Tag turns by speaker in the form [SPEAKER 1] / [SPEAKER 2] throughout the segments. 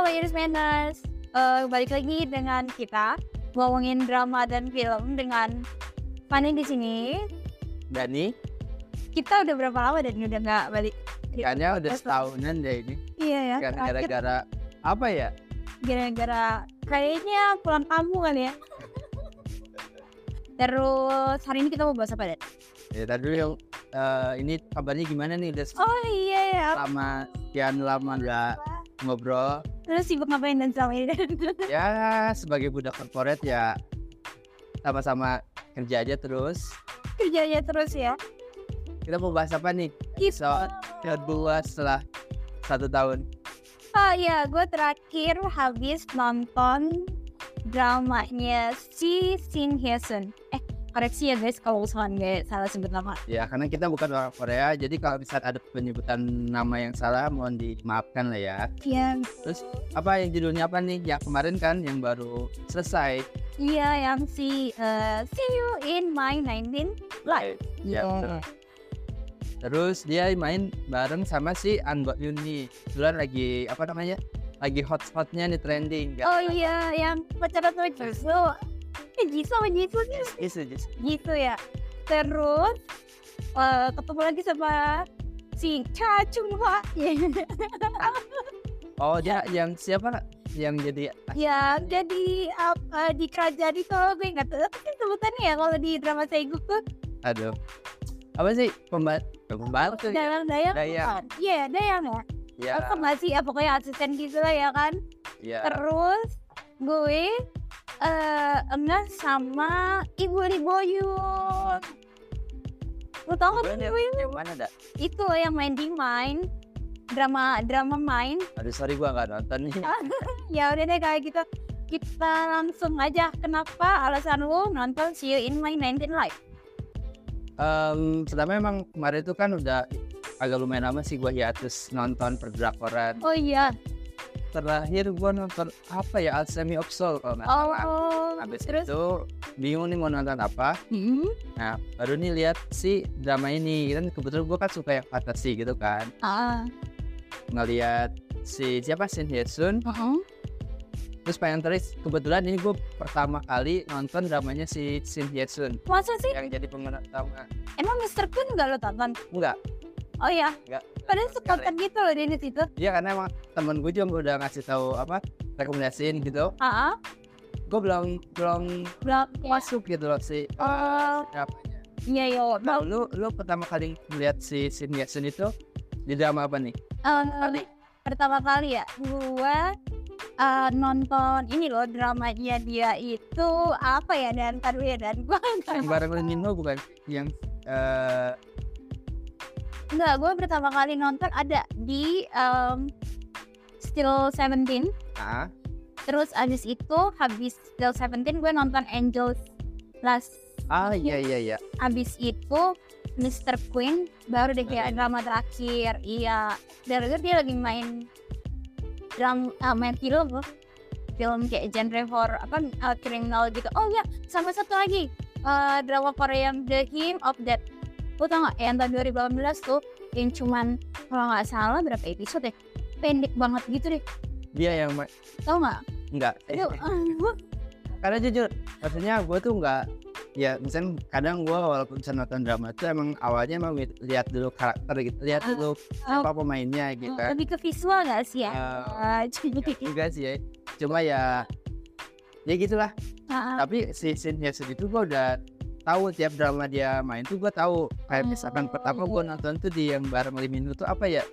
[SPEAKER 1] Halo Iris Manners, Eh, balik lagi dengan kita ngomongin drama dan film dengan Fani di sini.
[SPEAKER 2] Dani,
[SPEAKER 1] Kita udah berapa lama dan udah nggak balik?
[SPEAKER 2] kayaknya udah setahunan deh ini.
[SPEAKER 1] Iya ya. Terakhir
[SPEAKER 2] gara-gara apa ya?
[SPEAKER 1] Gara-gara kayaknya pulang kampung kali ya. Terus hari ini kita mau bahas apa Dan?
[SPEAKER 2] Ya tadi dulu yang eh, ini kabarnya gimana nih? Udah
[SPEAKER 1] Oh iya ya.
[SPEAKER 2] lama sekian lama nggak ngobrol.
[SPEAKER 1] Terus sibuk ngapain dan selama ini?
[SPEAKER 2] Ya sebagai budak korporat ya sama-sama kerja aja terus.
[SPEAKER 1] Kerjanya terus ya.
[SPEAKER 2] Kita mau bahas apa nih?
[SPEAKER 1] Kita.
[SPEAKER 2] Episode kedua setelah satu tahun.
[SPEAKER 1] Oh iya, gue terakhir habis nonton dramanya si Shin Hye Sun. Eh, koreksi ya guys kalau misalkan gue salah sebut nama.
[SPEAKER 2] Ya karena kita bukan orang Korea, jadi kalau misalnya ada penyebutan nama yang salah mohon dimaafkan lah ya.
[SPEAKER 1] Yang
[SPEAKER 2] Terus apa yang judulnya apa nih? Yang kemarin kan yang baru selesai.
[SPEAKER 1] iya yang si eh, See You in My 19 Life.
[SPEAKER 2] Ya, betul. Terus dia main bareng sama si Anbot Yuni. Kebetulan lagi apa namanya? Lagi hot-hotnya nih trending. Gak?
[SPEAKER 1] Oh iya, yang pacaran Jisoo. Eh, Jisoo sama Jisoo sih
[SPEAKER 2] Itu just
[SPEAKER 1] gitu ya. Terus eh, ketemu lagi sama si Cha Chung Hwa.
[SPEAKER 2] Oh dia yang siapa? Yang jadi
[SPEAKER 1] ya jadi apa di kerajaan itu gue nggak tahu apa sih sebutannya ya kalau di drama Seigu tuh
[SPEAKER 2] aduh apa sih pembantu pembantu ya?
[SPEAKER 1] Dayang Dayang
[SPEAKER 2] Dayang.
[SPEAKER 1] iya Dayang ya
[SPEAKER 2] Ya,
[SPEAKER 1] apa nggak sih ya pokoknya asisten gitu lah ya kan
[SPEAKER 2] ya.
[SPEAKER 1] terus gue eh enggak sama. Ibu Riboyun lu tau
[SPEAKER 2] Gue
[SPEAKER 1] kan Ibu Riboyun?
[SPEAKER 2] yang mana dah?
[SPEAKER 1] itu loh yang main di main drama drama main
[SPEAKER 2] Aduh sorry gua nggak nonton nih.
[SPEAKER 1] ya udah deh kayak gitu. Kita langsung aja. Kenapa alasan lu nonton See You in My 19 Life?
[SPEAKER 2] Em, pertama emang kemarin itu kan udah agak lumayan lama sih gua hiatus nonton perdrakoran.
[SPEAKER 1] oh iya
[SPEAKER 2] Terakhir gua nonton apa ya Alchemy of Soul kalau nggak salah.
[SPEAKER 1] oh
[SPEAKER 2] Habis
[SPEAKER 1] terus?
[SPEAKER 2] itu bingung nih mau nonton apa.
[SPEAKER 1] Hmm,
[SPEAKER 2] Nah baru nih lihat si drama ini. Kan kebetulan gue kan suka yang fantasi gitu kan.
[SPEAKER 1] Ah.
[SPEAKER 2] Ngelihat si siapa Shin Hye Sun.
[SPEAKER 1] Uh-uh.
[SPEAKER 2] terus pengen terus kebetulan ini gue pertama kali nonton dramanya si Shin Hye Sun.
[SPEAKER 1] Masa sih
[SPEAKER 2] yang jadi pemeran utama
[SPEAKER 1] emang Mr. Kun nggak lo tonton?
[SPEAKER 2] Enggak
[SPEAKER 1] oh iya.
[SPEAKER 2] Enggak
[SPEAKER 1] padahal sekonten gitu loh dia di situ
[SPEAKER 2] Iya karena emang temen gue juga udah ngasih tahu apa rekomendasiin gitu.
[SPEAKER 1] Ah
[SPEAKER 2] gue belum belum
[SPEAKER 1] belum
[SPEAKER 2] masuk gitu loh si
[SPEAKER 1] oh.
[SPEAKER 2] dramanya
[SPEAKER 1] iya iya
[SPEAKER 2] nah, lu lu pertama kali melihat si Shin Hye Sun itu di drama apa nih?
[SPEAKER 1] Eh, pertama kali ya gua eh, nonton ini loh dramanya dia itu apa ya dan tadi ya dan gua
[SPEAKER 2] yang bareng Ho bukan? Yang eh
[SPEAKER 1] enggak gua pertama kali nonton ada di em, Still Seventeen.
[SPEAKER 2] Ah
[SPEAKER 1] terus abis itu habis Still Seventeen gue nonton Angels Last
[SPEAKER 2] ah iya iya iya.
[SPEAKER 1] Abis itu Mr. Queen baru deh kayak drama terakhir. Iya dari itu dia lagi main dram ah, main film loh. Film kayak genre horror apa uh, kriminal gitu. Oh ya sama satu lagi eh, drama Korea yang The Hymn of Death lu tau gak yang tahun 2018 tuh yang cuman kalau nggak salah berapa episode ya pendek banget gitu deh.
[SPEAKER 2] Dia yang ma-
[SPEAKER 1] tau nggak?
[SPEAKER 2] Enggak
[SPEAKER 1] itu
[SPEAKER 2] karena jujur maksudnya gue tuh enggak ya misalnya kadang gue walaupun bisa nonton drama itu emang awalnya emang li- lihat dulu karakter gitu lihat
[SPEAKER 1] Ah,
[SPEAKER 2] dulu siapa pemainnya gitu. Kan
[SPEAKER 1] lebih ke visual gak sih ya? Ah, jadi
[SPEAKER 2] juga sih ya cuma ya ya gitulah.
[SPEAKER 1] Ah, ah.
[SPEAKER 2] tapi si Shin Hye Sun itu gue udah tahu tiap drama dia main tuh gue tahu. Kayak misalkan
[SPEAKER 1] Oh,
[SPEAKER 2] pertama gue nonton tuh di yang bareng Lee Min Ho tuh apa ya?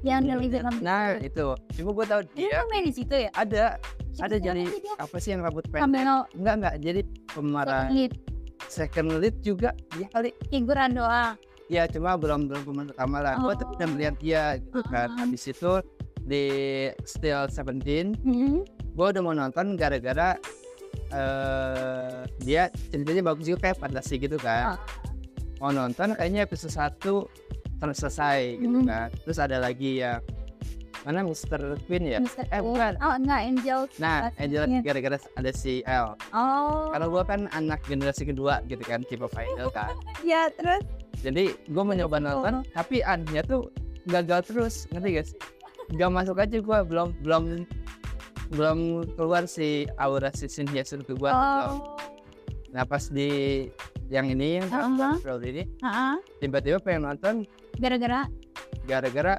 [SPEAKER 1] Yang dari
[SPEAKER 2] nah itu. Cuma gue tahu
[SPEAKER 1] Dia
[SPEAKER 2] dia
[SPEAKER 1] main di situ ya?
[SPEAKER 2] ada ada jadi apa sih yang rambut pendek enggak enggak. Jadi pemeran
[SPEAKER 1] lead.
[SPEAKER 2] second lead juga dia kali.
[SPEAKER 1] Figuran doang.
[SPEAKER 2] ya cuma belum belum pemain utama lah. Gue tuh
[SPEAKER 1] Oh.
[SPEAKER 2] udah melihat dia gitu kan.
[SPEAKER 1] Ah.
[SPEAKER 2] habis itu di Still Seventeen
[SPEAKER 1] Hmm.
[SPEAKER 2] gue udah mau nonton gara-gara eh dia ceritanya bagus juga kayak fantasi gitu kan
[SPEAKER 1] Ah.
[SPEAKER 2] mau nonton kayaknya episode 1 terus selesai gitu
[SPEAKER 1] Hmm.
[SPEAKER 2] kan terus ada lagi yang mana Mr. Queen ya
[SPEAKER 1] Mr.
[SPEAKER 2] eh bukan
[SPEAKER 1] Oh enggak Angel.
[SPEAKER 2] nah Angel gara-gara ada si L
[SPEAKER 1] Oh.
[SPEAKER 2] karena gue kan anak generasi kedua gitu kan tipe final kan
[SPEAKER 1] Ya terus.
[SPEAKER 2] jadi gue mencoba nonton tapi anehnya tuh gagal terus ngerti gak sih gak masuk aja gue belum belum belum keluar si aura si Shin Hye Sun ke gua
[SPEAKER 1] Oh.
[SPEAKER 2] nah pas di yang ini yang
[SPEAKER 1] Heeh.
[SPEAKER 2] April ini
[SPEAKER 1] Heeh.
[SPEAKER 2] tiba-tiba pengen nonton
[SPEAKER 1] Gara-gara
[SPEAKER 2] gara-gara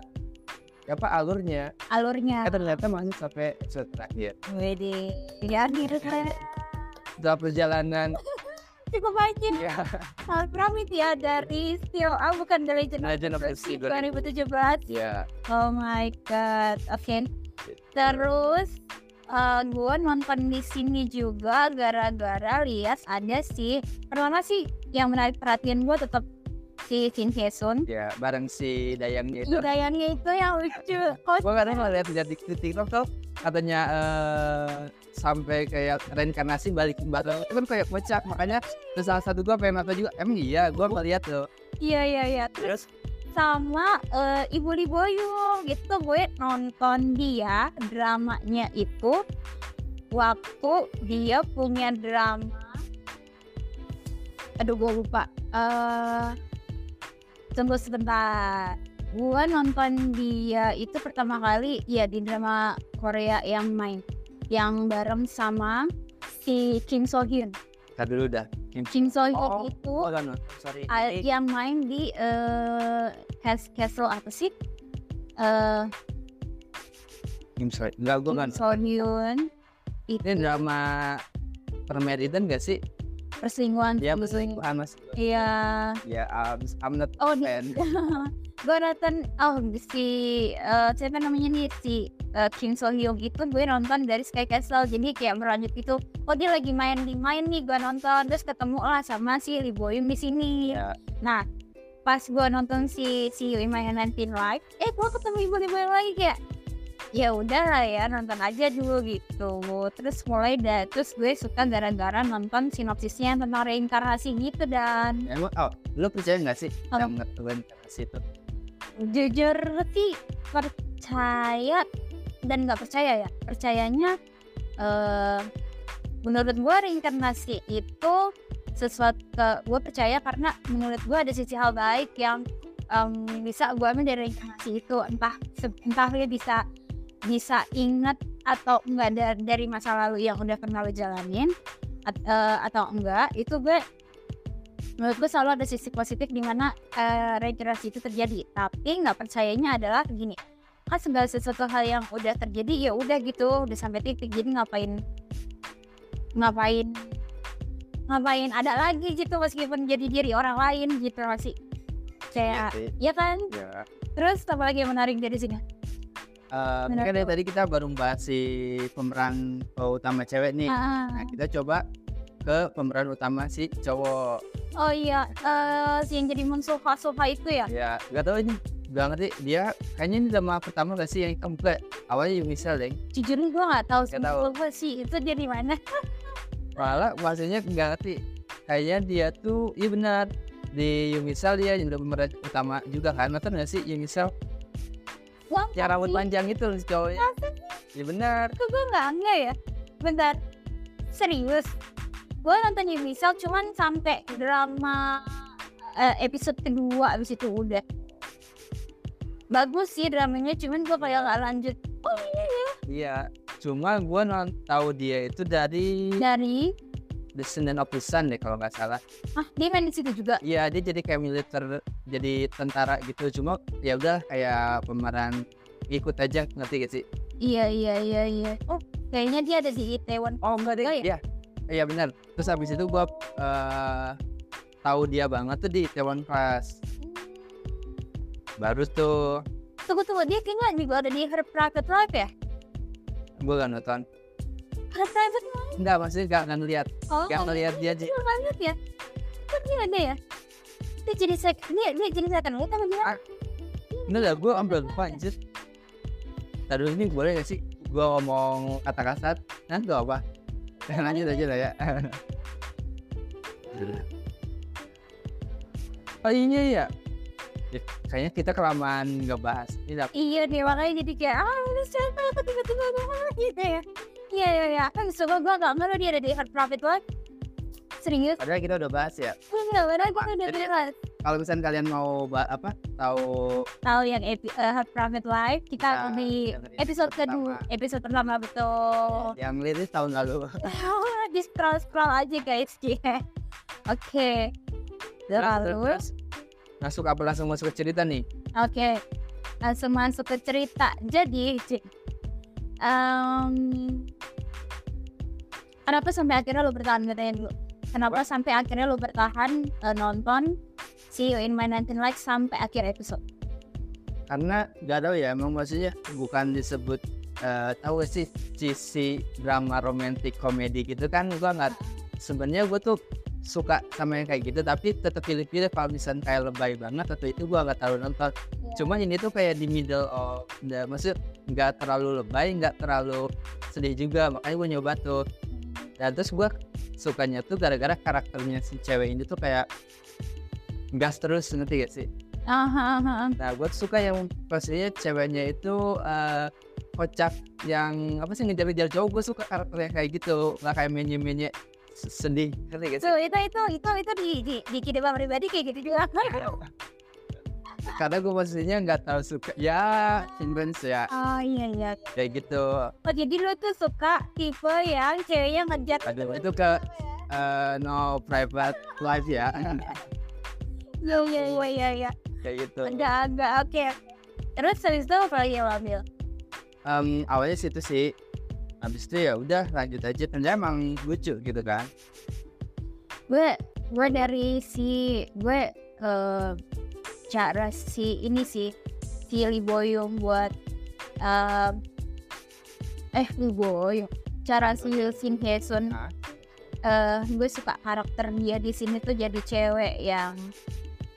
[SPEAKER 2] apa alurnya
[SPEAKER 1] alurnya.
[SPEAKER 2] eh ternyata masih sampai episode terakhir
[SPEAKER 1] Wede. Ya gitu kan.
[SPEAKER 2] setelah perjalanan
[SPEAKER 1] Cukup banyak.
[SPEAKER 2] ya
[SPEAKER 1] Hal pramit ya dari Steel ah bukan The Legend
[SPEAKER 2] Legend of
[SPEAKER 1] Sea
[SPEAKER 2] Sea
[SPEAKER 1] 2017.
[SPEAKER 2] ya
[SPEAKER 1] Oh my god. Oke. Terus eh gue nonton di sini juga gara-gara lihat ada sih pertama sih yang menarik perhatian gue tetap si Shin Hye Sun.
[SPEAKER 2] ya bareng si Dayangnya itu
[SPEAKER 1] Budayanya itu yang lucu.
[SPEAKER 2] Gue kadang ngeliat di TikTok tuh katanya eh, sampai kayak reinkarnasi balik bareng itu kan kayak kocak makanya terus salah satu gue pengen nonton juga emang iya gue ngeliat tuh
[SPEAKER 1] iya iya iya. Terus
[SPEAKER 2] terus
[SPEAKER 1] sama eh, Ibu Liboyo gitu. Gue nonton dia dramanya itu waktu dia punya drama. Aduh gue lupa. Eh tunggu sebentar. Gue nonton dia itu pertama kali ya di drama Korea yang main yang bareng sama si Kim So Hyun.
[SPEAKER 2] Ntar dulu dah Kim
[SPEAKER 1] So Hyun
[SPEAKER 2] Oh,
[SPEAKER 1] itu
[SPEAKER 2] oh kan sorry. Ini-
[SPEAKER 1] yang main di Cas- Castle apa sih? Eh
[SPEAKER 2] Kim sorry enggak gue
[SPEAKER 1] Kim So Hyun
[SPEAKER 2] ini drama permeritan gak sih
[SPEAKER 1] perselingkuhan
[SPEAKER 2] ya
[SPEAKER 1] selingkuh.
[SPEAKER 2] perselingkuhan mas.
[SPEAKER 1] Iya.
[SPEAKER 2] ya um, I'm not
[SPEAKER 1] Oh,
[SPEAKER 2] fan.
[SPEAKER 1] gue nonton oh si eh, siapa namanya nih si eh, Kim So Hyun itu gue nonton dari Sky Castle. Jadi kayak berlanjut itu oh dia lagi main di main nih gue nonton. Terus ketemu lah sama si Lee Bo Young di sini.
[SPEAKER 2] Ya
[SPEAKER 1] nah pas gue nonton si si In My 19 Live eh gue ketemu ibu ibu lagi kayak ya udah lah ya nonton aja dulu gitu. Terus mulai dah terus gue suka gara-gara nonton sinopsisnya tentang reinkarnasi gitu dan.
[SPEAKER 2] Emang oh lu percaya nggak sih
[SPEAKER 1] Apa?
[SPEAKER 2] yang reinkarnasi itu?
[SPEAKER 1] Jujur sih percaya dan nggak percaya ya. Percayanya eh menurut gue reinkarnasi itu sesuatu gue percaya karena menurut gue ada sisi hal baik yang em, bisa gue ambil dari reinkarnasi itu. Entah entah dia bisa bisa ingat atau enggak dari, dari masa lalu yang udah pernah lo jalanin at- eh, atau enggak itu gue menurut gue selalu ada sisi positif di mana eh, reinkarnasi itu terjadi. Tapi nggak percayanya adalah gini kan segala sesuatu hal yang udah terjadi ya udah gitu udah sampai titik jadi ngapain ngapain ngapain ada lagi gitu meskipun jadi diri orang lain gitu masih. Kayak
[SPEAKER 2] sih.
[SPEAKER 1] ya kan?
[SPEAKER 2] Ya
[SPEAKER 1] terus apa lagi yang menarik dari sini Benar
[SPEAKER 2] kan dari tadi kita baru bahas si pemeran utama cewek nih.
[SPEAKER 1] Ah,
[SPEAKER 2] Nah, kita coba ke pemeran utama si cowok.
[SPEAKER 1] oh iya eh si yang jadi musuh Sofa itu ya?
[SPEAKER 2] Ya, gak tahu ini gak ngerti. Dia kayaknya ini drama pertama gak sih yang enggak awalnya Yumi Sel deh.
[SPEAKER 1] Jujur nih gue nggak tahu sih
[SPEAKER 2] Nggak tahu.
[SPEAKER 1] gue sih itu jadi mana.
[SPEAKER 2] Malah maksudnya gak ngerti. Kayaknya dia tuh iya benar di Yumi Sel dia yang udah pemeran utama juga kan nonton gak sih Yumi
[SPEAKER 1] Wah,
[SPEAKER 2] yang rambut
[SPEAKER 1] sih?
[SPEAKER 2] panjang itu si cowoknya iya benar.
[SPEAKER 1] Kok gue nggak nggak ya? Bentar. Serius. Gue nonton Misal cuman sampai drama eh, episode kedua abis itu udah. Bagus sih dramanya cuman gue kayak nggak lanjut. Oh iya. Ya
[SPEAKER 2] iya cuma gua non tahu dia itu dari
[SPEAKER 1] dari
[SPEAKER 2] Descendant of the Sun deh kalau nggak salah
[SPEAKER 1] ah dia main di situ juga
[SPEAKER 2] Iya dia jadi kayak militer jadi tentara gitu cuma ya udah kayak pemeran ikut aja ngerti gak sih?
[SPEAKER 1] iya iya iya iya oh kayaknya dia ada di Itaewon
[SPEAKER 2] Oh enggak deh.
[SPEAKER 1] Oh, iya?
[SPEAKER 2] Iya. Iya benar. Terus habis itu gua eh, tahu dia banget tuh di Taiwan Class. Baru tuh
[SPEAKER 1] tunggu tunggu dia kayaknya juga ada di Her Private Life ya
[SPEAKER 2] gua gak nonton.
[SPEAKER 1] Her Private
[SPEAKER 2] Enggak maksudnya gak, gak ngeliat
[SPEAKER 1] oh
[SPEAKER 2] Gak ngeliat dia aja.
[SPEAKER 1] Gue banget ya kok dia ada ya dia jadi sek dia dia jadi second lead apa gimana
[SPEAKER 2] Ah. Ini lah gua ambil lupa anjir. Tadi ini boleh gak sih gua ngomong kata kasar? Nah gak apa? Lanjut aja lah ya. Oh iya ya. Ya, Kayaknya kita kelamaan nggak bahas. Ini.
[SPEAKER 1] Iya deh makanya jadi kayak ah ini siapa tiba-tiba ngomong gitu ya. Iya iya iya kan suka gue gak ngerti dia ada di Hard Profit Life. Serius?
[SPEAKER 2] Padahal kita udah bahas ya.
[SPEAKER 1] Enggak benar gue udah bilang.
[SPEAKER 2] kalau misalnya kalian mau apa tahu
[SPEAKER 1] tahu yang epi, Her Private Life kita
[SPEAKER 2] Nah,
[SPEAKER 1] di episode kedua
[SPEAKER 2] pertama.
[SPEAKER 1] episode pertama betul
[SPEAKER 2] yang liris tahun lalu
[SPEAKER 1] di scroll scroll aja guys oke lalu
[SPEAKER 2] Terus, masuk apa langsung masuk ke cerita nih
[SPEAKER 1] Oke, langsung masuk ke cerita. Jadi, em, kenapa sampai akhirnya lo bertahan? Katanya dulu? Kenapa sampai akhirnya lo bertahan eh, nonton See You in My 19 Likes sampai akhir episode?
[SPEAKER 2] karena nggak tahu ya emang maksudnya bukan disebut eh, tahu gak sih sisi drama romantis komedi gitu kan? Gua nggak sebenarnya gue tuh suka sama yang kayak gitu tapi tetap pilih-pilih kalau misalnya kayak lebay banget atau itu gua nggak terlalu nonton. Cuma ini tuh kayak di middle of the maksud nggak terlalu lebay nggak terlalu sedih juga. Makanya gue nyoba tuh dan terus gue sukanya tuh gara-gara karakternya si cewek ini tuh kayak gas terus ngerti gak sih
[SPEAKER 1] aha.
[SPEAKER 2] Nah, gue suka yang pastinya ceweknya itu eh, kocak yang apa sih ngejar-ngejar cowok. Gue suka karakternya kayak gitu, nggak kayak menye-menye sedih. Ngerti gak sih?
[SPEAKER 1] So, itu itu itu itu di di, di kehidupan pribadi kayak gitu juga.
[SPEAKER 2] Karena gue pastinya nggak tahu suka. Ya, intense ya,
[SPEAKER 1] Oh iya iya.
[SPEAKER 2] kayak gitu.
[SPEAKER 1] Oh jadi lo tuh suka tipe yang ceweknya ngejar
[SPEAKER 2] Aduh, itu ke eh, no private life ya,
[SPEAKER 1] Iya iya iya iya. iya.
[SPEAKER 2] kayak gitu.
[SPEAKER 1] Udah agak oke. Terus habis itu apa lagi yang lo ambil?
[SPEAKER 2] Em, awalnya situ sih. Habis itu ya udah lanjut aja. Ternyata emang lucu gitu kan.
[SPEAKER 1] gue gue dari si gue eh cara si ini sih si Lee Boyong buat eh eh Lee Boyong cara si Shin Hye Sun
[SPEAKER 2] Hah?
[SPEAKER 1] eh gue suka karakter dia di sini tuh jadi cewek yang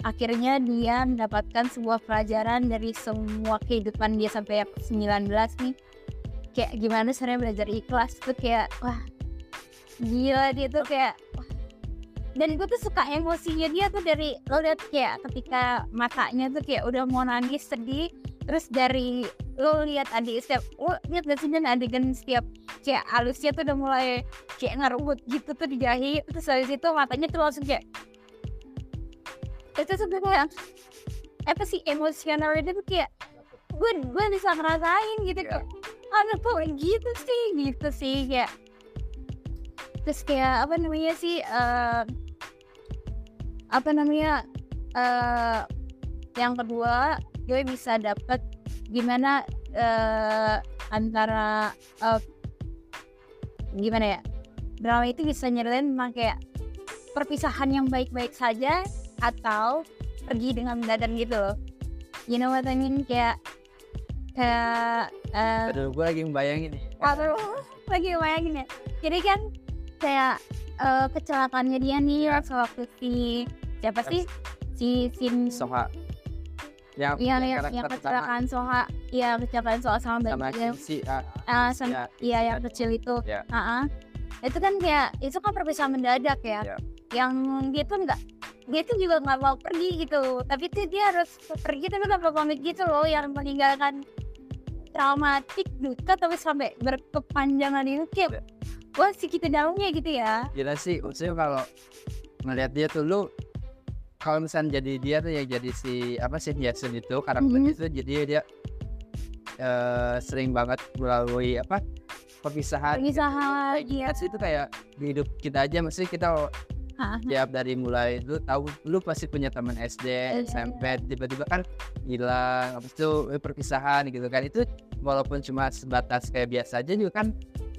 [SPEAKER 1] akhirnya dia mendapatkan sebuah pelajaran dari semua kehidupan dia sampai yang 19 nih kayak gimana caranya belajar ikhlas tuh kayak wah gila dia tuh kayak wah. Dan gue tuh suka emosinya dia tuh dari lo liat kayak ketika matanya tuh kayak udah mau nangis sedih terus dari lo lihat adik setiap lo lihat gak sih dan adegan setiap kayak halusnya tuh udah mulai kayak ngerebut gitu tuh di dahi terus habis itu matanya tuh langsung kayak itu tuh kayak apa sih emosional itu tuh kayak gue gue bisa ngerasain gitu
[SPEAKER 2] Iya.
[SPEAKER 1] kayak aduh kok gitu sih gitu sih kayak terus kayak apa namanya sih eh apa namanya eh yang kedua gue bisa dapet gimana eh antara eh, gimana ya drama itu bisa nyeritain tentang kayak perpisahan yang baik-baik saja atau pergi dengan mendadak gitu loh you know what I mean kayak kayak eh
[SPEAKER 2] Aduh, gue lagi membayangin nih.
[SPEAKER 1] Aduh, lagi bayangin ya. Jadi kan kayak eh, kecelakaannya dia nih waktu si siapa sih si Sin
[SPEAKER 2] Soha. Yang
[SPEAKER 1] Iya,
[SPEAKER 2] yang
[SPEAKER 1] yang,
[SPEAKER 2] karakter
[SPEAKER 1] yang kecelakaan Soha, iya kecelakaan Soha sama
[SPEAKER 2] sama
[SPEAKER 1] bayinya,
[SPEAKER 2] si ah,
[SPEAKER 1] sama-
[SPEAKER 2] ya,
[SPEAKER 1] iya yang kecil itu,
[SPEAKER 2] Ya.
[SPEAKER 1] Ah, ah. itu kan kayak itu kan perpisahan mendadak ya,
[SPEAKER 2] Ya.
[SPEAKER 1] yang dia tuh nggak dia tuh juga nggak mau pergi gitu, tapi tuh dia harus pergi tapi nggak mau pamit gitu loh, yang meninggalkan traumatik duka tapi sampai berkepanjangan itu kayak
[SPEAKER 2] Ya.
[SPEAKER 1] wah segitu dalamnya gitu ya.
[SPEAKER 2] gila sih maksudnya kalau ngeliat dia tuh lu kalau misalnya jadi dia tuh yang jadi si apa sih Jason itu karakternya
[SPEAKER 1] Mhm.
[SPEAKER 2] itu jadi dia eh, sering banget melalui apa perpisahan
[SPEAKER 1] Perpisahan,
[SPEAKER 2] Kayak
[SPEAKER 1] iya.
[SPEAKER 2] kita sih itu kayak di hidup kita aja. Mesti kita tiap dari mulai lu tahu lu pasti punya teman SD
[SPEAKER 1] Iya.
[SPEAKER 2] SMP tiba-tiba kan hilang habis itu eh, perpisahan gitu kan. Itu walaupun cuma sebatas kayak biasa aja juga kan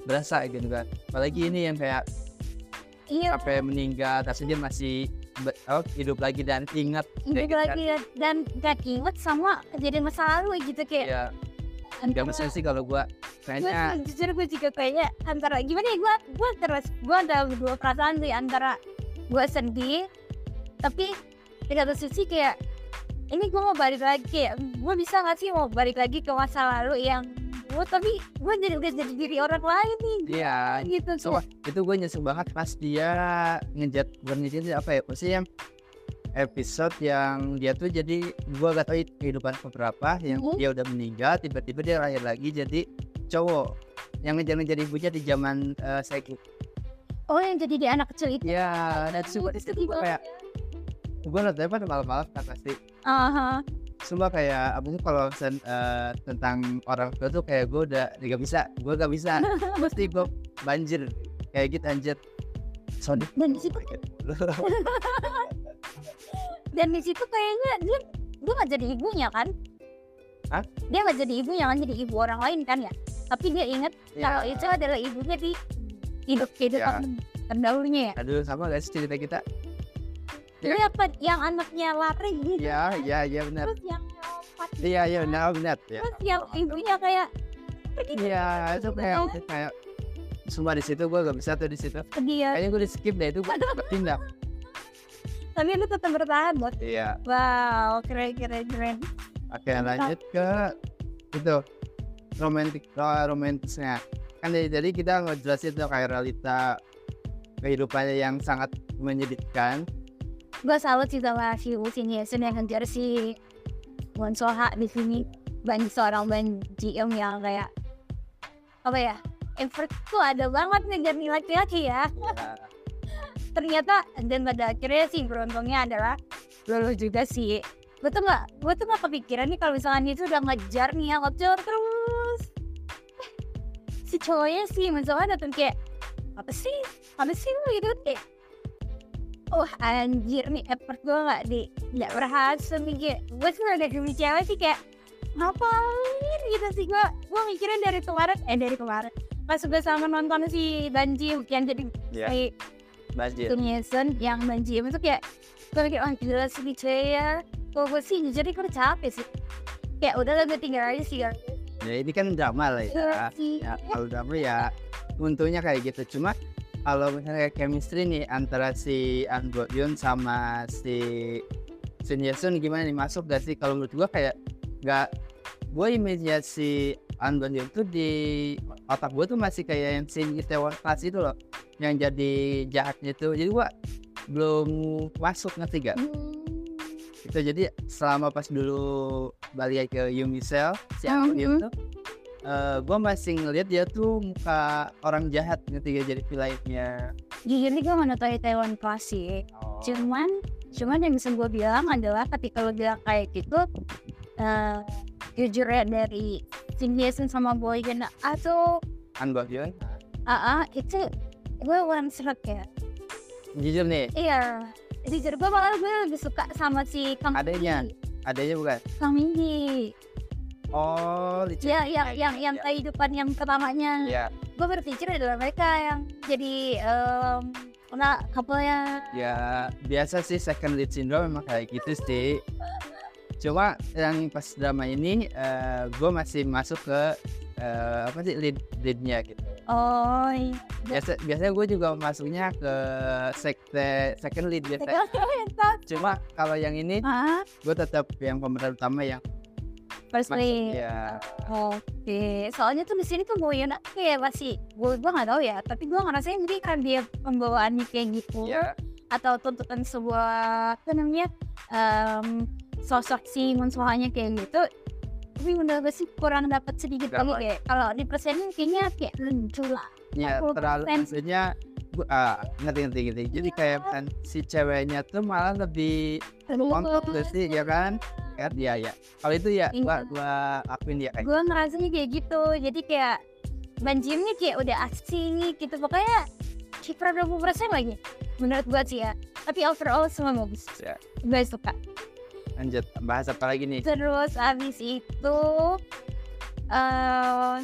[SPEAKER 2] berasa gitu kan. Apalagi ini yang kayak
[SPEAKER 1] Iya,
[SPEAKER 2] sampai meninggal tapi dia masih oh, hidup lagi dan ingat
[SPEAKER 1] itu
[SPEAKER 2] gitu kan.
[SPEAKER 1] lagi ya. dan gak inget sama kejadian masa lalu gitu kayak
[SPEAKER 2] ya gak mesti sih kalau
[SPEAKER 1] gue
[SPEAKER 2] kayaknya
[SPEAKER 1] jujur gue juga kayaknya antara gimana ya gue gue terus gue ada dua perasaan sih antara gue sedih tapi di satu sisi kayak ini gue mau balik lagi kayak gue bisa gak sih mau balik lagi ke masa lalu yang gue tapi gue jadi udah jadi diri orang lain nih.
[SPEAKER 2] Iya.
[SPEAKER 1] Gitu
[SPEAKER 2] so, wah, itu gue nyesel banget pas dia ngejat bukan ngejat apa ya maksudnya yang episode yang dia tuh jadi gua gak itu kehidupan beberapa yang
[SPEAKER 1] Mhm.
[SPEAKER 2] dia udah meninggal tiba-tiba dia lahir lagi jadi cowok. Yang ngejar-ngejar ibunya di zaman eh, saya
[SPEAKER 1] oh yang jadi dia anak kecil itu?
[SPEAKER 2] Ya dan di situ gua kayak gue nontonnya pada malam-malam kan pasti.
[SPEAKER 1] Aha.
[SPEAKER 2] Sumpah kayak apa sih kalau sen- eh, tentang orang tua tuh kayak gue udah nggak bisa gue gak bisa pasti gue banjir kayak gitu anjir Sorry.
[SPEAKER 1] dan di situ dan di situ kayaknya dia dia nggak jadi ibunya kan
[SPEAKER 2] Hah?
[SPEAKER 1] dia nggak jadi ibunya kan jadi ibu orang lain kan ya tapi dia ingat kalau
[SPEAKER 2] Ya.
[SPEAKER 1] itu adalah ibunya di hidup kehidupan terdahulunya ya
[SPEAKER 2] Aduh sama gak sih cerita kita?
[SPEAKER 1] Itu apa yang anaknya lari gitu
[SPEAKER 2] Ya, ya, ya benar.
[SPEAKER 1] terus yang lompat
[SPEAKER 2] Iya, iya benar, benar. Ya.
[SPEAKER 1] terus yang ibunya kayak
[SPEAKER 2] Iya, itu kayak kayak semua di situ gue gak bisa tuh di situ.
[SPEAKER 1] dia
[SPEAKER 2] Kayaknya gue di skip deh itu gue tindak.
[SPEAKER 1] tapi lu tetap bertahan bos
[SPEAKER 2] Iya.
[SPEAKER 1] wow keren keren keren
[SPEAKER 2] Oke lanjut ke itu romantik romantisnya kan dari jadi kita ngejelasin tuh kayak realita kehidupannya yang sangat menyedihkan
[SPEAKER 1] gue salut sih sama si Usin Yesun yang ngejar si Won Soha di sini. Banyak seorang ban GM yang kayak apa ya effort tuh ada banget ngejar nih laki-laki ya. Ternyata dan pada akhirnya sih beruntungnya adalah lulus juga sih. Gue tuh nggak gue tuh nggak kepikiran nih kalau misalnya itu udah ngejar nih yang ngejar terus. Si cowoknya sih misalnya datang kayak apa sih? Apa sih lu? Gitu kayak oh anjir nih effort gue nggak di nggak berhasil nih kayak gue sih ada demi cewek sih kayak ngapain? Gitu sih gue gue mikirin dari kemarin eh dari kemarin. Pas gue sama nonton si Banji yang jadi
[SPEAKER 2] Iya.
[SPEAKER 1] si
[SPEAKER 2] banjir.
[SPEAKER 1] Tung yang Banji itu kayak gue mikir oh gila sih nih ya. Kalau gue sih jujur gue udah capek sih. Kayak udah lah gue tinggal aja sih
[SPEAKER 2] ya ini kan drama lah ya.
[SPEAKER 1] Iya
[SPEAKER 2] ya kalau drama ya untungnya kayak gitu. Cuma kalau misalnya kayak chemistry nih antara si An Bo Yoon sama si Shin Ye Sun gimana nih? Masuk gak sih? Kalau menurut gua kayak gak gue image si An Bo Yoon tuh di otak gue tuh masih kayak yang Shin Itaewon Class itu loh yang jadi jahatnya tuh. Jadi gua belum masuk ngerti gak?
[SPEAKER 1] Hmm.
[SPEAKER 2] itu jadi selama pas dulu balik ke Yumisel si An Bo Yoon
[SPEAKER 1] Mhm.
[SPEAKER 2] Tuh gue masih ngeliat dia tuh muka orang jahat ngerti gak jadi villainnya.
[SPEAKER 1] Jujur nih gue nonton Taiwan Class sih. Cuman cuman yang bisa gue bilang adalah ketika lo bilang kayak gitu eh jujur ya dari Shin Ye-sun sama Boy Gena atau
[SPEAKER 2] An Bo Yoon
[SPEAKER 1] AA itu gue one serak ya.
[SPEAKER 2] Jujur nih.
[SPEAKER 1] Iya. Jujur gue malah gue lebih suka sama si Kang
[SPEAKER 2] Adanya. Adanya bukan?
[SPEAKER 1] Kang.
[SPEAKER 2] Oh licin
[SPEAKER 1] ya yang yang yang
[SPEAKER 2] Ya.
[SPEAKER 1] kehidupan yang pertamanya.
[SPEAKER 2] Ya
[SPEAKER 1] gue berpikir adalah mereka yang jadi um, kena couple-nya.
[SPEAKER 2] Ya biasa sih second lead syndrome memang kayak gitu sih. Cuma yang pas drama ini gue masih masuk ke eh, apa sih lead leadnya gitu.
[SPEAKER 1] Oh iya.
[SPEAKER 2] biasa biasanya gue juga masuknya ke sekte second lead biasa. Cuma kalau yang ini gue tetap yang pemeran utama yang
[SPEAKER 1] First
[SPEAKER 2] masuk
[SPEAKER 1] lead.
[SPEAKER 2] ya
[SPEAKER 1] Oke, soalnya tuh di sini tuh Boyan kayak masih gue gue nggak tahu ya, tapi gue ngerasain jadi kan dia pembawaannya kayak gitu.
[SPEAKER 2] Ya
[SPEAKER 1] atau tuntutan sebuah apa namanya em, sosok si Monsohanya kayak gitu. Tapi menurut gue sih kurang dapat sedikit lagi kayak kalau di persenin kayaknya kayak lucu lah.
[SPEAKER 2] ya
[SPEAKER 1] 40%.
[SPEAKER 2] terlalu maksudnya ah, ngerti ngerti ngerti. Jadi kayak kan si ceweknya tuh malah lebih gak sih ya kan kan? Ya ya kalau itu ya gua
[SPEAKER 1] Iya.
[SPEAKER 2] gua akuin dia kayak
[SPEAKER 1] Gue ngerasanya kayak gitu, jadi kayak Banjimnya kayak udah asing gitu. Pokoknya cipra 20% lagi menurut gue sih ya. Tapi overall semua bagus.
[SPEAKER 2] Ya.
[SPEAKER 1] gue suka.
[SPEAKER 2] Lanjut bahas apa lagi nih?
[SPEAKER 1] Terus abis itu eh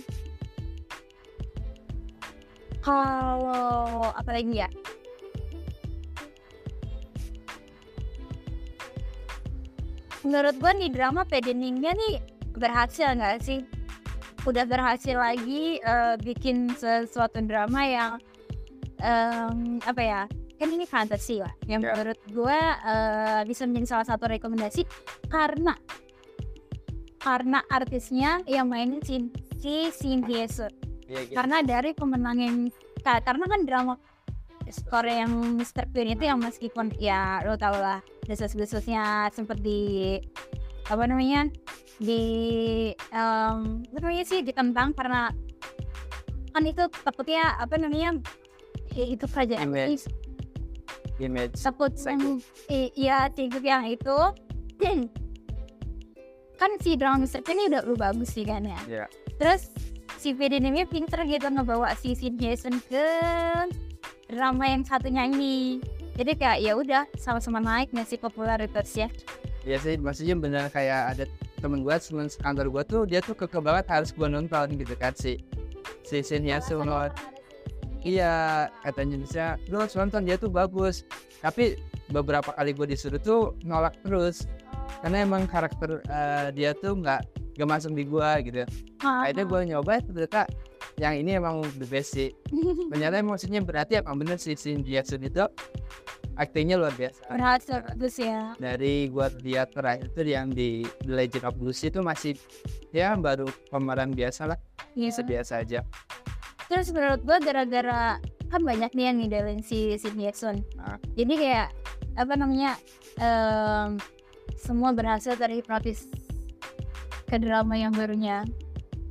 [SPEAKER 1] kalau apa lagi ya menurut gue nih drama pedeningnya nih berhasil nggak sih udah berhasil lagi eh, bikin sesuatu drama yang em, apa ya kan ini fantasi lah yang
[SPEAKER 2] Ya.
[SPEAKER 1] menurut gue eh, bisa menjadi salah satu rekomendasi karena karena artisnya yang mainin si si Shin Hye-sun
[SPEAKER 2] Iya, gitu.
[SPEAKER 1] karena dari pemenang yang ka- karena kan drama skor yang Mr. Queen itu yang meskipun ya lo tau lah desas-desusnya sempet di apa namanya di em, apa namanya sih ditentang karena kan itu takutnya apa namanya ya itu kerajaan
[SPEAKER 2] Image. image Psycho.
[SPEAKER 1] i- iya Cigup yang itu kan si drama Mr. Queen ini udah, udah bagus sih kan ya
[SPEAKER 2] ya
[SPEAKER 1] terus si VDNM pinter gitu ngebawa si Sid Jason ke drama yang satunya ini jadi kayak ya udah sama-sama naik nggak sih popularitasnya
[SPEAKER 2] ya sih maksudnya bener kayak ada temen gue temen kantor gue tuh dia tuh keke banget harus gue nonton gitu kan si si Shin Yasu iya katanya bisa lu harus nonton dia tuh bagus. Tapi beberapa kali gue disuruh tuh nolak terus. Karena emang karakter eh, dia tuh nggak gak masuk di gue gitu. Akhirnya gue nyoba ternyata yang ini emang the best sih. Ternyata maksudnya berarti emang bener sih Shin Jason itu aktingnya luar biasa.
[SPEAKER 1] Berhasil bagus ya.
[SPEAKER 2] Dari gua lihat terakhir itu yang di The Legend of Lucy itu masih ya baru pemeran biasa lah.
[SPEAKER 1] Iya.
[SPEAKER 2] biasa aja.
[SPEAKER 1] Terus menurut gua gara-gara kan banyak nih yang ngidelin si Sid Jackson.
[SPEAKER 2] Ah.
[SPEAKER 1] jadi kayak apa namanya em, semua berhasil terhipnotis ke drama yang barunya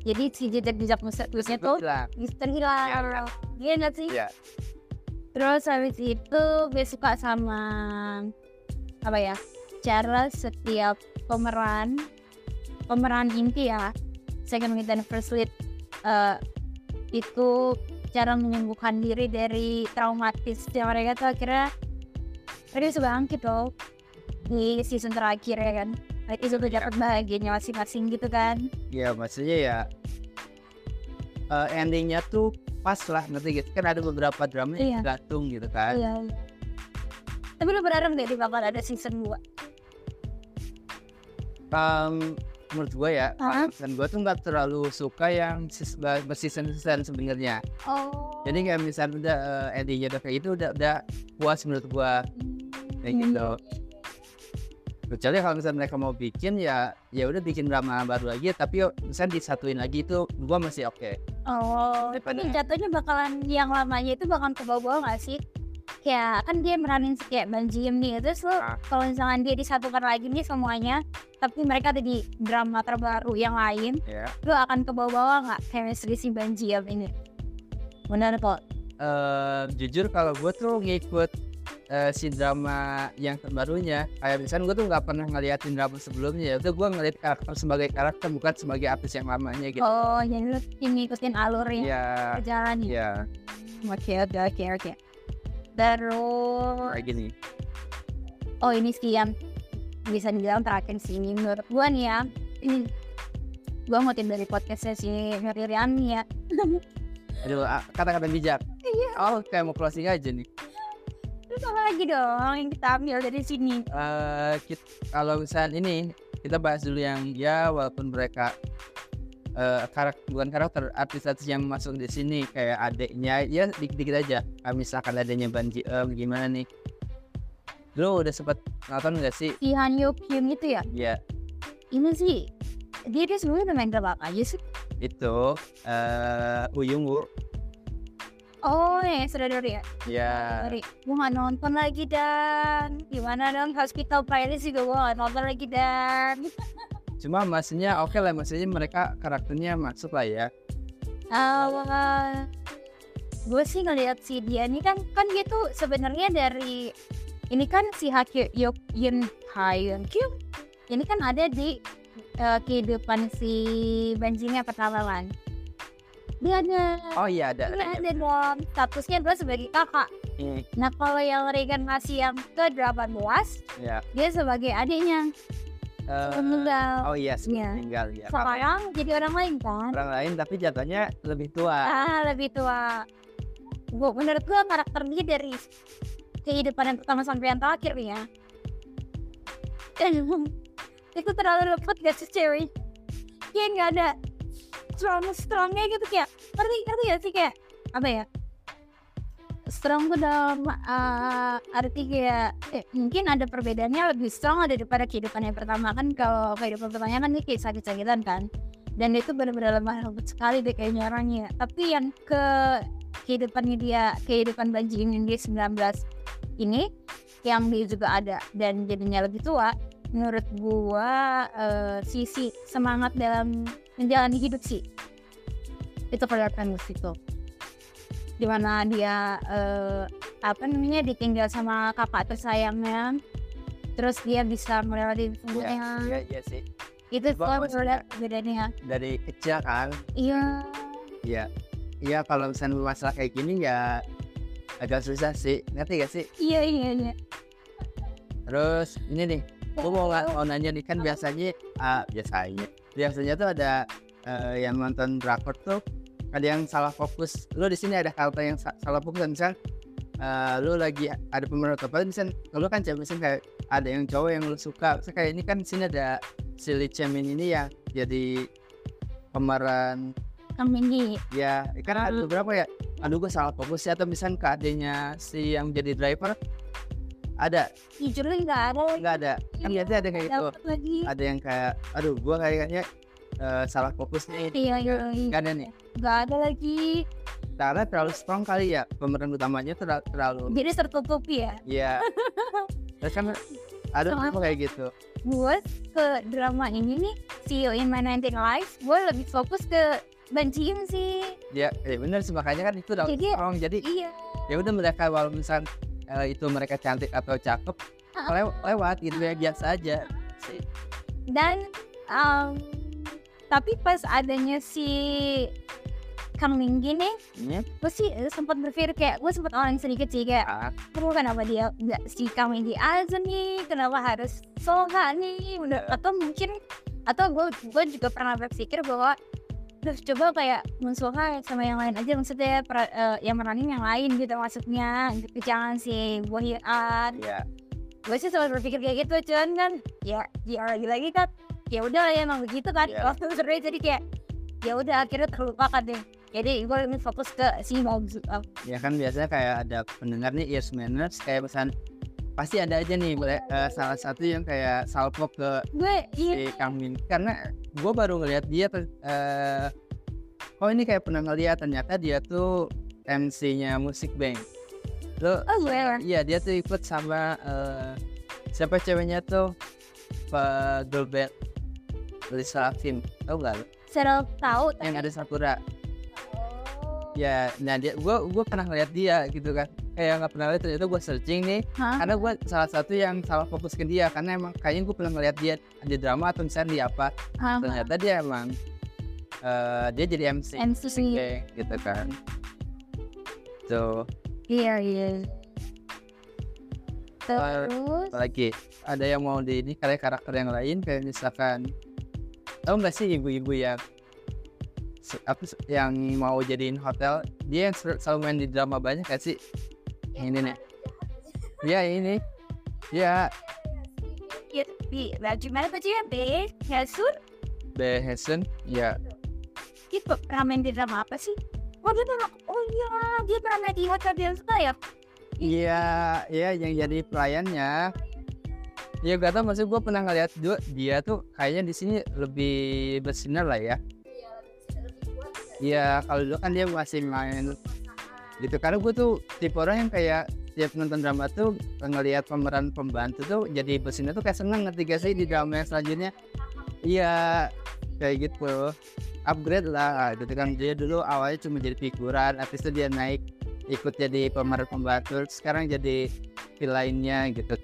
[SPEAKER 1] jadi si jejak-jejak musiknya tuh Mister hilang iya nggak sih?
[SPEAKER 2] Ya
[SPEAKER 1] terus habis itu gue suka sama apa ya cara setiap pemeran pemeran inti ya second lead dan first lead eh, itu cara menyembuhkan diri dari traumatis dan mereka tuh akhirnya mereka bisa bangkit loh di season terakhir ya kan itu tuh dapat bahagianya masing-masing gitu kan
[SPEAKER 2] ya maksudnya ya eh, endingnya tuh pas lah ngerti gitu kan ada beberapa drama yang
[SPEAKER 1] Iya.
[SPEAKER 2] gantung gitu kan
[SPEAKER 1] iya iya. tapi lu berharap gak di bakal ada season 2
[SPEAKER 2] Em, menurut gua ya
[SPEAKER 1] Ah.
[SPEAKER 2] dan gua tuh nggak terlalu suka yang season season sebenarnya
[SPEAKER 1] oh
[SPEAKER 2] jadi kayak misalnya udah eh, endingnya udah kayak itu udah udah puas menurut gua kayak
[SPEAKER 1] Hmm.
[SPEAKER 2] gitu kecuali kalau misalnya mereka mau bikin ya ya udah bikin drama baru lagi tapi yuk, misalnya disatuin lagi itu gua masih oke
[SPEAKER 1] Oh,
[SPEAKER 2] Daripada-
[SPEAKER 1] tapi jatuhnya bakalan yang lamanya itu bakalan ke bawah gak sih? Kayak kan dia meranin kayak Ban Ji Eun nih, terus lo
[SPEAKER 2] Ah.
[SPEAKER 1] kalau misalkan dia disatukan lagi nih semuanya, tapi mereka ada di drama terbaru yang lain,
[SPEAKER 2] ya
[SPEAKER 1] lo akan ke bawah nggak chemistry si Ban Ji Eun ini? Benar kok.
[SPEAKER 2] Eh, jujur kalau gue tuh ngikut eh, si drama yang terbarunya kayak misalnya gue tuh nggak pernah ngeliatin drama sebelumnya ya udah gue ngeliat karakter sebagai karakter bukan sebagai artis yang lamanya gitu
[SPEAKER 1] Oh, jadi lo ngikutin alurnya
[SPEAKER 2] ya
[SPEAKER 1] perjalanannya.
[SPEAKER 2] ya
[SPEAKER 1] Oke, oke, oke, oke. Terus,
[SPEAKER 2] kayak gini
[SPEAKER 1] oh ini sih yang bisa dibilang terakhir sih ini menurut gua nih ya. gua ngutip dari podcastnya si Miriam ya.
[SPEAKER 2] aduh kata-kata bijak
[SPEAKER 1] Iya.
[SPEAKER 2] oh kayak mau closing aja nih
[SPEAKER 1] apa lagi dong yang kita ambil dari sini?
[SPEAKER 2] kit- kalau misalnya ini kita bahas dulu yang ya walaupun mereka eh karakter bukan karakter artis-artis yang masuk di sini kayak adiknya ya dikit-dikit aja Kayak misalkan adanya Banji Em gimana nih lu udah sempet nonton gak sih
[SPEAKER 1] Si Han Yo Kyung itu ya?
[SPEAKER 2] ya
[SPEAKER 1] Ini sih dia dia sebelumnya udah main aja sih?
[SPEAKER 2] itu eh Uyung
[SPEAKER 1] Oh ya sudah dari ya.
[SPEAKER 2] ya
[SPEAKER 1] Dari gua nggak nonton lagi dan. Gimana dong Hospital Playlist juga gua nggak nonton lagi dan.
[SPEAKER 2] cuma maksudnya oke lah maksudnya mereka karakternya masuk lah ya.
[SPEAKER 1] Awal. Gue sih ngeliat si dia ini kan kan dia tuh sebenarnya dari ini kan si Hakyu Yok Yun Hyun Kyu. Ini kan ada di eh, kehidupan si Benjinya pertama dia ada
[SPEAKER 2] oh iya ada
[SPEAKER 1] dia ada. dong statusnya adalah sebagai kakak.
[SPEAKER 2] Hmm,
[SPEAKER 1] nah kalau yang reinkarnasi yang ke 18
[SPEAKER 2] ya
[SPEAKER 1] dia sebagai adiknya. Meninggal.
[SPEAKER 2] oh iya
[SPEAKER 1] Iya.
[SPEAKER 2] meninggal ya
[SPEAKER 1] sekarang jadi orang lain kan?
[SPEAKER 2] Orang lain tapi jatuhnya lebih tua.
[SPEAKER 1] Ah lebih tua. Gua menurut gua karakter dia dari kehidupan yang pertama sampai yang terakhir nih ya. Itu terlalu lembut gak sih cewek? Kayak nggak ada strong strongnya gitu kayak ngerti ngerti gak sih kayak apa ya? Strong tuh dalam uh, arti kayak eh, mungkin ada perbedaannya lebih strong daripada kehidupan yang pertama. Kan kalau kehidupan pertamanya kan dia kayak sakit-sakitan kan. Dan itu benar-benar lemah lembut sekali deh kayaknya orangnya. Tapi yang ke kehidupannya dia kehidupan bajing yang dia 19 ini yang dia juga ada dan jadinya lebih tua menurut gua eh, sisi semangat dalam menjalani hidup sih itu kelihatan di situ di mana dia eh, apa namanya ditinggal sama kakak tersayangnya terus dia bisa melewati semuanya
[SPEAKER 2] Iya iya sih.
[SPEAKER 1] itu
[SPEAKER 2] Gua
[SPEAKER 1] gua
[SPEAKER 2] maksudnya-
[SPEAKER 1] lihat bedanya
[SPEAKER 2] Dari kecil kan.
[SPEAKER 1] iya
[SPEAKER 2] Iya. Iya kalau misalnya masalah kayak gini ya agak susah sih. Ngerti gak sih?
[SPEAKER 1] iya iya iya
[SPEAKER 2] Terus ini nih, gue mau mau nanya nih kan biasanya ah, biasanya biasanya tuh ada eh, yang nonton drakor tuh ada yang salah fokus. Lu di sini ada karakter yang sa- salah fokus misal eh, lu lagi ada pemeran apa misal lu kan cewek misal kayak ada yang cowok yang lu suka. Misal kayak ini kan di sini ada si Lee Chae-min ini yang jadi pemeran.
[SPEAKER 1] Kami
[SPEAKER 2] ya kan ada beberapa ya. Aduh gue salah fokus ya. Atau misalnya ke adanya si yang jadi driver ada.
[SPEAKER 1] Jujur nggak ada
[SPEAKER 2] nggak ada. Kan biasanya ada kayak gitu.
[SPEAKER 1] Lagi.
[SPEAKER 2] Ada yang kayak aduh gua kayaknya eh, salah fokus nih.
[SPEAKER 1] Iya iya iya.
[SPEAKER 2] nggak ada nih
[SPEAKER 1] nggak ada lagi.
[SPEAKER 2] Karena terlalu strong kali ya pemeran utamanya terlalu, terlalu
[SPEAKER 1] jadi tertutupi ya?
[SPEAKER 2] Ya terus kan ada apa kayak gitu.
[SPEAKER 1] Gue ke drama ini nih See You in My 19 Life gue lebih fokus ke Banciin sih.
[SPEAKER 2] Ya ya bener sih. Makanya kan itu terlalu
[SPEAKER 1] Jadi-
[SPEAKER 2] strong. Jadi
[SPEAKER 1] iya.
[SPEAKER 2] ya udah mereka walau misal eh, itu mereka cantik atau cakep lew- lewat gitu ya biasa aja. Sih.
[SPEAKER 1] Dan um, tapi pas adanya si Kang Minggi nih
[SPEAKER 2] ini
[SPEAKER 1] gue sih eh, sempat berpikir kayak gue sempat orang sedikit sih kayak
[SPEAKER 2] ah,
[SPEAKER 1] Aduh kenapa dia? Nggak si Kang Minggi aja nih kenapa harus Soha nih? Udah atau mungkin atau gue gue juga pernah berpikir bahwa Duh, coba kayak Munsoha sama yang lain aja maksudnya per, eh, yang meranin yang lain gitu maksudnya. Gitu jangan si Bohyan
[SPEAKER 2] ya
[SPEAKER 1] gue sih sempat berpikir kayak gitu cuman kan ya ya lagi lagi kan ya udah ya emang begitu kan.
[SPEAKER 2] Iya.
[SPEAKER 1] waktu seru jadi kayak ya udah akhirnya terlupakan deh. Jadi gue lebih fokus ke si bagus
[SPEAKER 2] ya kan biasanya kayak ada pendengar nih ears manners kayak misalnya pasti ada aja nih boleh eh, salah satu yang kayak salvo ke
[SPEAKER 1] gue iya
[SPEAKER 2] si Kang Min karena gue baru ngeliat dia eh oh ini kayak pernah ngeliat ternyata dia tuh MC-nya musik bank. Lo
[SPEAKER 1] oh gue
[SPEAKER 2] iya dia tuh ikut sama eh siapa ceweknya tuh? Pak girl band Lisa Film tau gak lo?
[SPEAKER 1] Serel tahu
[SPEAKER 2] yang ada Sakura. Ya nah dia gue gue pernah ngeliat dia gitu kan kayak nggak pernah lihat ternyata gue searching nih.
[SPEAKER 1] Hah?
[SPEAKER 2] karena gue salah satu yang salah fokus ke dia karena emang kayaknya gue pernah ngeliat dia di drama atau misalnya di apa.
[SPEAKER 1] Hah?
[SPEAKER 2] ternyata dia emang eh, dia jadi MC
[SPEAKER 1] MC
[SPEAKER 2] Oke, gitu kan. Tuh
[SPEAKER 1] iya iya. Terus?
[SPEAKER 2] apalagi ada yang mau di ini kayak karakter yang lain kayak misalkan tahu nggak sih ibu-ibu yang apa yang mau jadiin hotel dia yang selalu main di drama banyak gak sih ini nih. Ya ini. Ya.
[SPEAKER 1] Ya di baju mana bajunya B Yasun
[SPEAKER 2] Behesen ya.
[SPEAKER 1] Dia pe- pernah main di drama apa sih? Oh dia pernah oh iya. Dia pernah di hotel Delta ya?
[SPEAKER 2] Iya iya yang jadi pelayannya ya. Gak tau maksud gue pernah ngeliat dia, dia tuh kayaknya di sini lebih bersinar lah ya. Iya kalau dulu kan dia masih main gitu. Karena gue tuh tipe orang yang kayak tiap nonton drama tuh ngelihat pemeran pembantu tuh jadi bersinar tuh kayak seneng ngerti gak sih di drama yang selanjutnya? Iya kayak gitu. Upgrade lah. Gitu kan dia dulu awalnya cuma jadi figuran habis itu dia naik ikut jadi pemeran pembantu sekarang jadi villainnya gitu